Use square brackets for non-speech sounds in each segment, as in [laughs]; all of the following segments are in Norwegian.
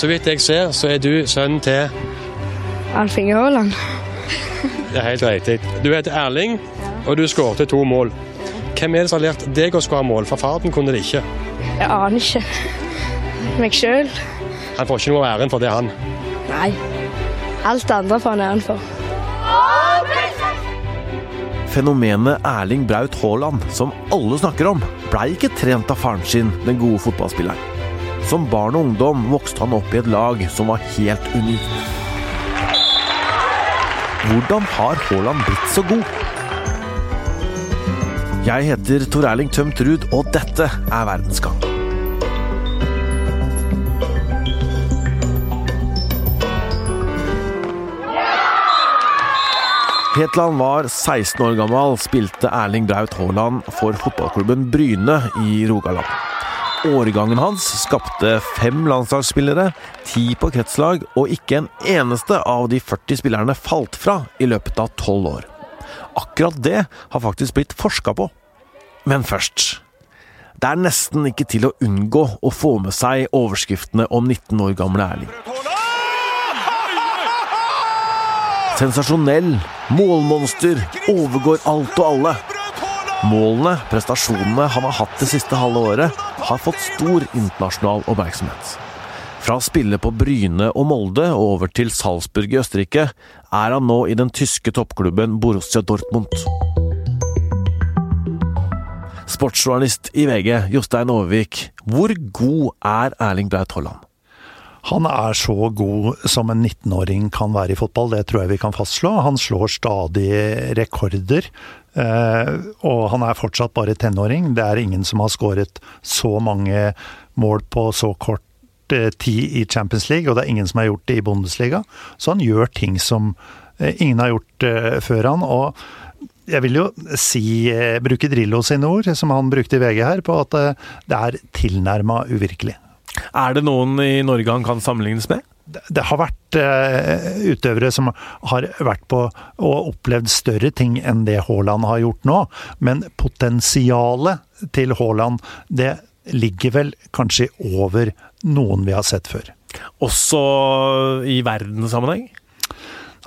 Så vidt jeg ser, så er du sønnen til Alf Inge Haaland. Det er helt riktig. Du heter Erling, og du skårte to mål. Hvem er det som har lært deg å skåre mål? For faren kunne det ikke. Jeg aner ikke. Meg sjøl? Han får ikke noe av æren for det, han. Nei. Alt det andre får han æren for. Fenomenet Erling Braut Haaland, som alle snakker om, blei ikke trent av faren sin, den gode fotballspilleren. Som barn og ungdom vokste han opp i et lag som var helt unikt. Hvordan har Haaland blitt så god? Jeg heter Tor Erling Tømt Ruud, og dette er Verdensgang. Hetland var 16 år gammel, spilte Erling Braut Haaland for fotballklubben Bryne i Rogaland. Årgangen hans skapte fem landslagsspillere, ti på kretslag, og ikke en eneste av de 40 spillerne falt fra i løpet av tolv år. Akkurat det har faktisk blitt forska på. Men først Det er nesten ikke til å unngå å få med seg overskriftene om 19 år gamle Erling. Sensasjonell, målmonster, overgår alt og alle. Målene, prestasjonene han har hatt det siste halve året, har fått stor internasjonal oppmerksomhet. Fra å spille på Bryne og Molde og over til Salzburg i Østerrike, er han nå i den tyske toppklubben Borussia Dortmund. Sportsjournalist i VG, Jostein Overvik. Hvor god er Erling Braut Haaland? Han er så god som en 19-åring kan være i fotball, det tror jeg vi kan fastslå. Han slår stadig rekorder. Eh, og han er fortsatt bare tenåring. Det er ingen som har skåret så mange mål på så kort eh, tid i Champions League, og det er ingen som har gjort det i Bundesliga. Så han gjør ting som eh, ingen har gjort før han. og jeg vil jo si, bruke Drillo sine ord, som han brukte i VG her, på at det er tilnærma uvirkelig. Er det noen i Norge han kan sammenlignes med? Det har vært uh, utøvere som har vært på og opplevd større ting enn det Haaland har gjort nå. Men potensialet til Haaland, det ligger vel kanskje over noen vi har sett før. Også i verdenssammenheng?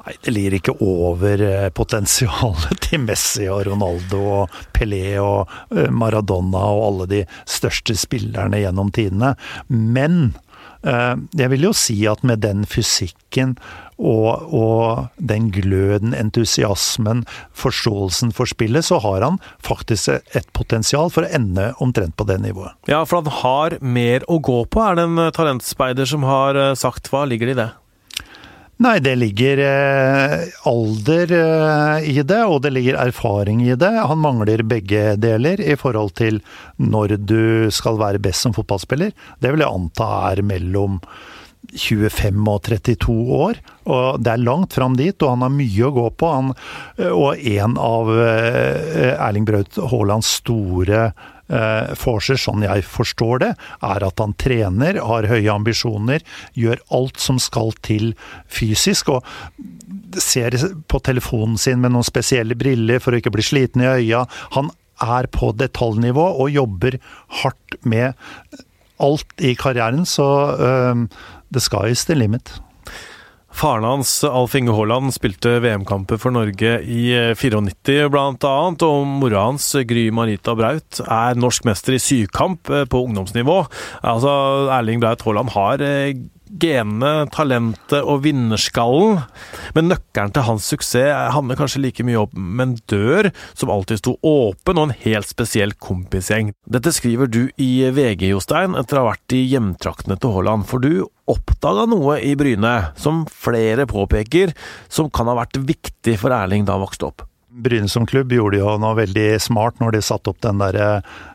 Nei, det lir ikke over eh, potensialet til Messi og Ronaldo og Pelé og eh, Maradona og alle de største spillerne gjennom tidene. Men eh, jeg vil jo si at med den fysikken og, og, den gløden, entusiasmen, forståelsen for spillet, så har han faktisk et potensial for å ende omtrent på det nivået. Ja, for han har mer å gå på, er det en talentspeider som har sagt. Hva ligger det i det? Nei, det ligger eh, alder eh, i det, og det ligger erfaring i det. Han mangler begge deler i forhold til når du skal være best som fotballspiller. Det vil jeg anta er mellom 25 og 32 år. Og det er langt fram dit, og han har mye å gå på. Han, eh, og en av eh, Erling Braut Haalands store Forser, sånn jeg forstår det, er at han trener, har høye ambisjoner, gjør alt som skal til fysisk. og ser på telefonen sin med noen spesielle briller for å ikke bli sliten i øya. Han er på detaljnivå og jobber hardt med alt i karrieren, så uh, the sky is the limit. Faren hans, Alf Inge Haaland, spilte VM-kamper for Norge i 94 bl.a., blant annet, og mora hans, Gry Marita Braut, er norsk mester i sykamp eh, på ungdomsnivå. Altså, Erling Braut Haaland har eh, genene, talentet og vinnerskallen. Men nøkkelen til hans suksess handler kanskje like mye om en dør som alltid sto åpen, og en helt spesiell kompisgjeng. Dette skriver du i VG, Jostein, etter å ha vært i hjemtraktene til Haaland. For du oppdaga noe i Bryne, som flere påpeker, som kan ha vært viktig for Erling da han vokste opp. Bryne som klubb gjorde jo noe veldig smart når de satte opp den derre Eh,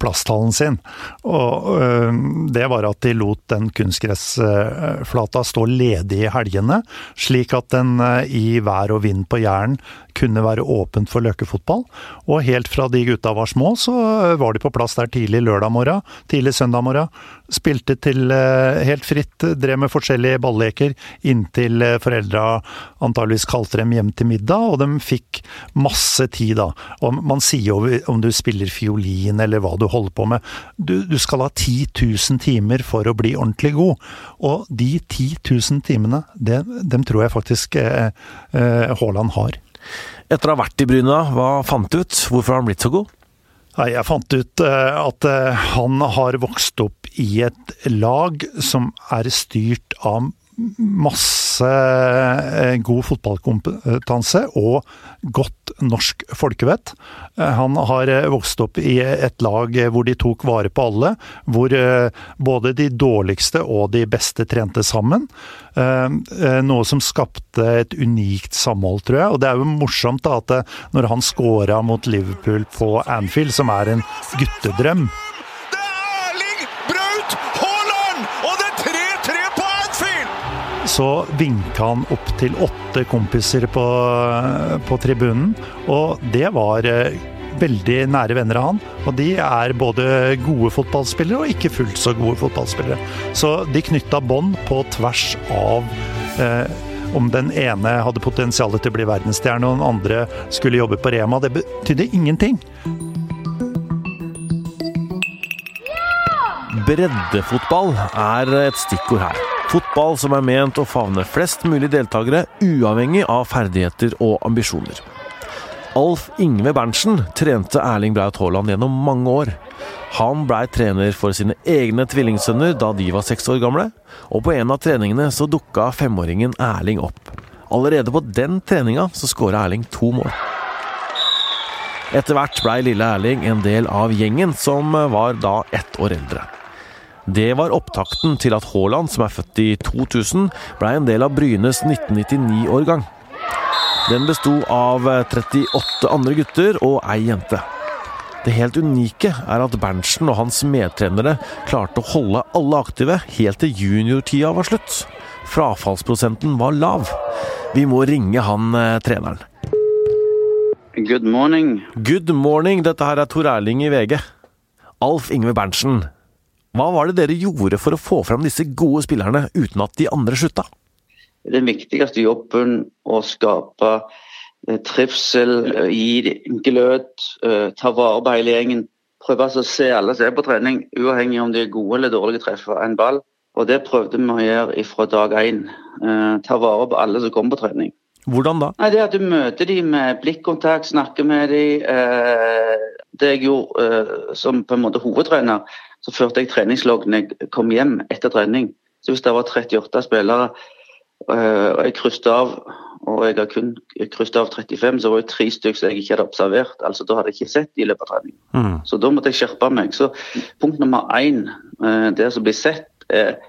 plasthallen sin. Og eh, det var at de lot den kunstgressflata stå ledig i helgene, slik at den eh, i vær og vind på Jæren kunne være åpent for løkkefotball. Og helt fra de gutta var små, så var de på plass der tidlig lørdag morgen, tidlig søndag morgen. Spilte til helt fritt, drev med forskjellige balleker inntil foreldra antageligvis kalte dem hjem til middag, og de fikk masse tid da. Og man sier jo om du spiller fiol fiolin eller hva du holder på med. Du, du skal ha 10 000 timer for å bli ordentlig god. Og de 10 000 timene, det, dem tror jeg faktisk eh, eh, Haaland har. Etter å ha vært i Bryna, hva fant du ut? Hvorfor har han blitt så god? Jeg fant ut at han har vokst opp i et lag som er styrt av masse eh, god fotballkompetanse og godt norsk folkevett. Eh, han har eh, vokst opp i et lag hvor de tok vare på alle. Hvor både de dårligste og de beste trente sammen. Noe som skapte et unikt samhold, tror jeg. Og det er jo morsomt da at når han scora mot Liverpool på Anfield, som er en guttedrøm så vinka han opp til åtte kompiser på, på tribunen. Og det var eh, veldig nære venner av han. Og de er både gode fotballspillere og ikke fullt så gode fotballspillere. Så de knytta bånd på tvers av eh, om den ene hadde potensial til å bli verdensstjerne og den andre skulle jobbe på Rema. Det betydde ingenting. Breddefotball er et stikkord her. Fotball som er ment å favne flest mulig deltakere, uavhengig av ferdigheter og ambisjoner. Alf Ingve Berntsen trente Erling Braut Haaland gjennom mange år. Han blei trener for sine egne tvillingsønner da de var seks år gamle, og på en av treningene så dukka femåringen Erling opp. Allerede på den treninga så skåra Erling to mål. Etter hvert blei lille Erling en del av gjengen, som var da ett år eldre. Det var opptakten til at Haaland, som er født i 2000, ble en del av Brynes 1999-årgang. Den besto av 38 andre gutter og ei jente. Det helt unike er at Berntsen og hans medtrenere klarte å holde alle aktive helt til juniortida var slutt. Frafallsprosenten var lav. Vi må ringe han eh, treneren. Good morning. Good morning. Dette her er Tor Erling i VG. Alf Ingve Berntsen, hva var det dere gjorde for å få fram disse gode spillerne uten at de andre slutta? Den viktigste jobben å skape eh, trivsel, eh, gi glød, eh, ta vare på hele gjengen. Prøve å se alle som er på trening, uavhengig om de er gode eller dårlige treffer en ball. Og Det prøvde vi å gjøre fra dag én. Ta vare på alle som kommer på trening. Hvordan da? Nei, det at Du møter dem med blikkontakt, snakker med dem. Det jeg gjorde som på en måte hovedtrener, så førte jeg treningslogg når jeg kom hjem etter trening. Så hvis det var 38 spillere øh, og jeg krysset av, og jeg har kun krysset av 35, så var det tre stykker som jeg ikke hadde observert. altså Da hadde jeg ikke sett i løpet av trening. Mm. Så da måtte jeg skjerpe meg. Så punkt nummer én, øh, det som blir sett, er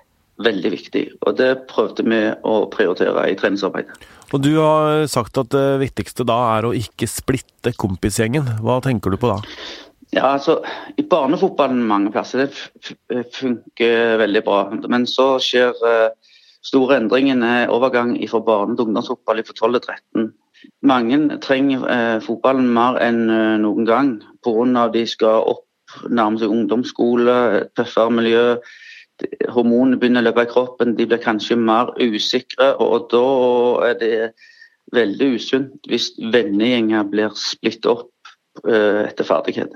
veldig viktig. Og det prøvde vi å prioritere i treningsarbeidet. Og Du har sagt at det viktigste da er å ikke splitte kompisgjengen. Hva tenker du på da? Ja, altså, I barnefotballen mange plasser det funker veldig bra. Men så skjer uh, store endringer med overgang fra barne- til ungdomsfotball fra 12 til 13. Mange trenger uh, fotballen mer enn uh, noen gang pga. de skal opp nærme seg ungdomsskole, tøffere miljø. Hormonene begynner å løpe i kroppen, de blir kanskje mer usikre. og Da er det veldig usunt hvis vennegjenger blir splittet opp etter ferdighet.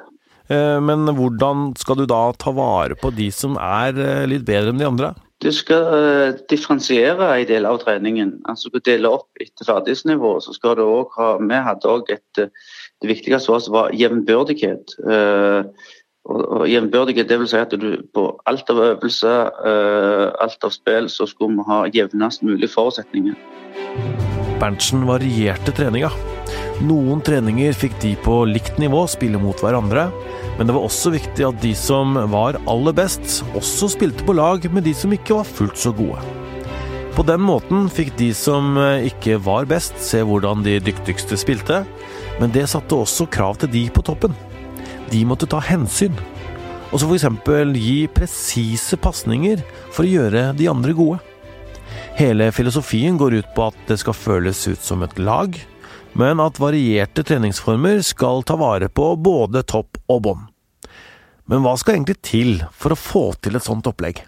Eh, men hvordan skal du da ta vare på de som er eh, litt bedre enn de andre? Du skal uh, differensiere en del av treningen. altså Du deler opp etter ferdighetsnivå. så skal du også ha, Vi hadde òg et Det viktigste for oss var jevnbyrdighet. Uh, og, jevnbørdighet, det vil si at du på alt av øvelse, uh, alt av spill, så skulle vi ha jevnest mulig forutsetninger. Berntsen varierte treninga. Noen treninger fikk de på likt nivå spille mot hverandre, men det var også viktig at de som var aller best, også spilte på lag med de som ikke var fullt så gode. På den måten fikk de som ikke var best, se hvordan de dyktigste spilte, men det satte også krav til de på toppen. De måtte ta hensyn, og så f.eks. gi presise pasninger for å gjøre de andre gode. Hele filosofien går ut på at det skal føles ut som et lag, men at varierte treningsformer skal ta vare på både topp og bånd. Men hva skal egentlig til for å få til et sånt opplegg?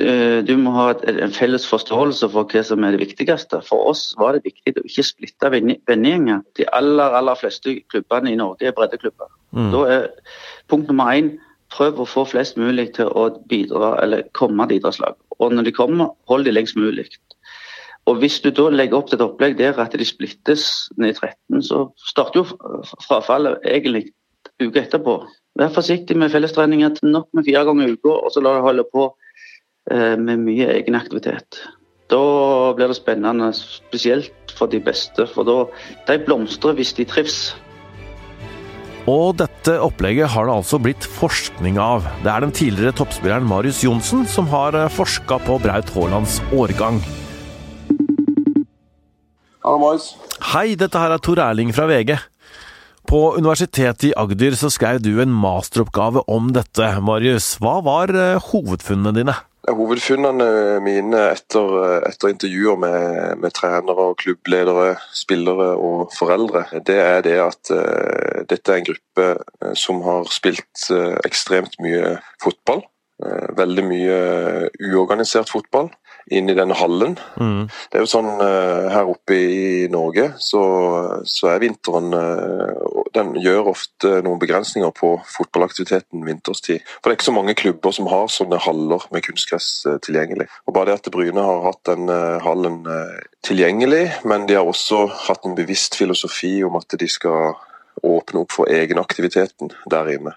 Du må ha en felles forståelse for hva som er det viktigste. For oss var det viktig å ikke splitte vennegjenger. De aller aller fleste klubbene i Norge er breddeklubber. Mm. Da er punkt nummer én prøv å få flest mulig til å bidra eller komme til idrettslag. Og når de kommer, hold de lengst mulig. Og Hvis du da legger opp til et opplegg der at de splittes ned i 13, så starter jo frafallet egentlig uka etterpå. Vær forsiktig med fellestreninger. til Nok med fire ganger i uka, og så la det holde på eh, med mye egen aktivitet. Da blir det spennende, spesielt for de beste. For da de blomstrer hvis de trives. Og dette opplegget har det altså blitt forskning av. Det er den tidligere toppspilleren Marius Johnsen som har eh, forska på Braut Haalands årgang. Hei, dette her er Tor Erling fra VG. På Universitetet i Agder så skrev du en masteroppgave om dette, Marius. Hva var eh, hovedfunnene dine? Hovedfunnene mine etter, etter intervjuer med, med, trenere, og klubbledere, spillere og foreldre, det er det at uh, dette er en gruppe som har spilt uh, ekstremt mye fotball. Veldig mye uorganisert fotball inn i denne hallen. Mm. Det er jo sånn uh, her oppe i Norge, så, så, er vinteren Den gjør ofte noen begrensninger på fotballaktiviteten vinterstid. For det er ikke så mange klubber som har sånne haller med kunstgress tilgjengelig. Og Bare det at Bryne har hatt den hallen tilgjengelig, men de har også hatt en bevisst filosofi om at de skal åpne opp for egenaktiviteten der inne.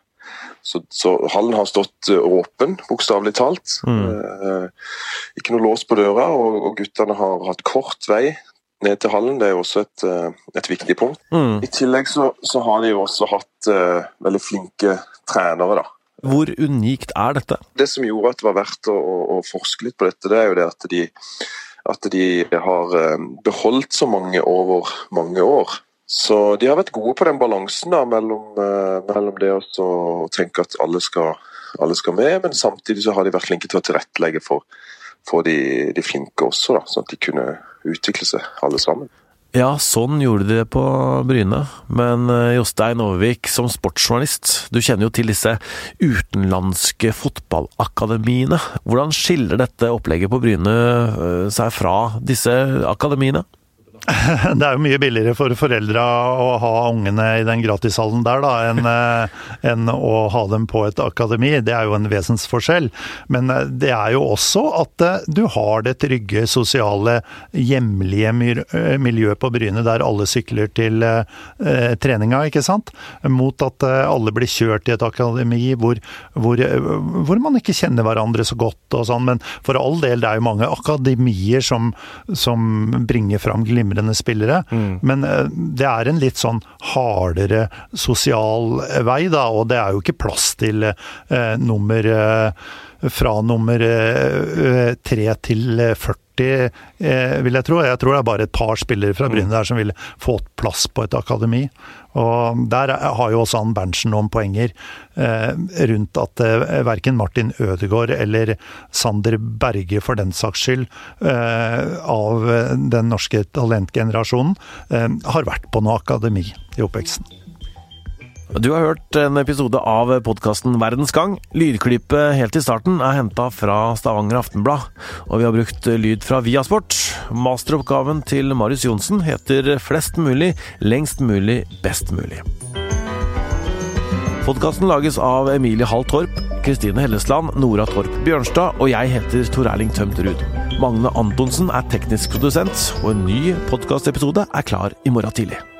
Så, så, hallen har stått eh, åpen, bokstavelig talt. Mm. Eh, ikke noe lås på døra, og, og, guttene har hatt kort vei ned til hallen. Det er jo også et, eh, et viktig punkt. Mm. I tillegg så, så, har de jo også hatt uh, veldig flinke trenere, da. Hvor unikt er dette? Det som gjorde at det var verdt å, å, å forske litt på dette, det er jo det at de, at de har beholdt så mange over mange år. Så de har vært gode på den balansen da, mellom, uh, mellom det å tenke at alle skal, alle skal, med, men samtidig så har de vært flinke til å tilrettelegge for, for de, de, flinke også, da, sånn at de kunne utvikle seg alle sammen. Ja, sånn gjorde de det på Bryne. Men eh, Jostein Overvik, som sportsjournalist, du kjenner jo til disse utenlandske fotballakademiene. Hvordan skiller dette opplegget på Bryne eh, seg fra disse akademiene? [laughs] Det er jo mye billigere for foreldra å ha ungene i den gratishallen der, da, enn, eh, enn å ha dem på et akademi. Det er jo en vesensforskjell. Men eh, det er jo også at eh, du har det trygge, sosiale, hjemlige miljøet på Bryne der alle sykler til eh, treninga, ikke sant? Mot at alle blir kjørt i et akademi hvor, hvor, hvor, man ikke kjenner hverandre så godt og sånn. Men for all del, det er jo mange akademier som, som bringer fram glimrende glimrende spillere. Mm. Men eh, det er en litt sånn hardere sosial vei, da, og det er jo ikke plass til eh, nummer eh, fra nummer eh, 3 til 40 eh, vil jeg tro. Jeg tror det er bare et par spillere fra Bryne der som vil få plass på et akademi. Og Der har jo også Ann Berntsen noen poenger eh, rundt at eh, verken Martin Ødegaard eller Sander Berge for den saks skyld av den norske talentgenerasjonen har vært på noe akademi i oppveksten. Du har hørt en episode av podkasten Verdens gang. Lydklippet helt i starten er henta fra Stavanger Aftenblad, og vi har brukt lyd fra Viasport. Masteroppgaven til Marius Johnsen heter 'Flest mulig, lengst mulig, best mulig'. Podkasten lages av Emilie Hall Torp, Kristine Hellesland, Nora Torp Bjørnstad, og jeg heter Tor Erling Tømt Ruud. Magne Antonsen er teknisk produsent, og en ny podkastepisode er klar i morgen tidlig.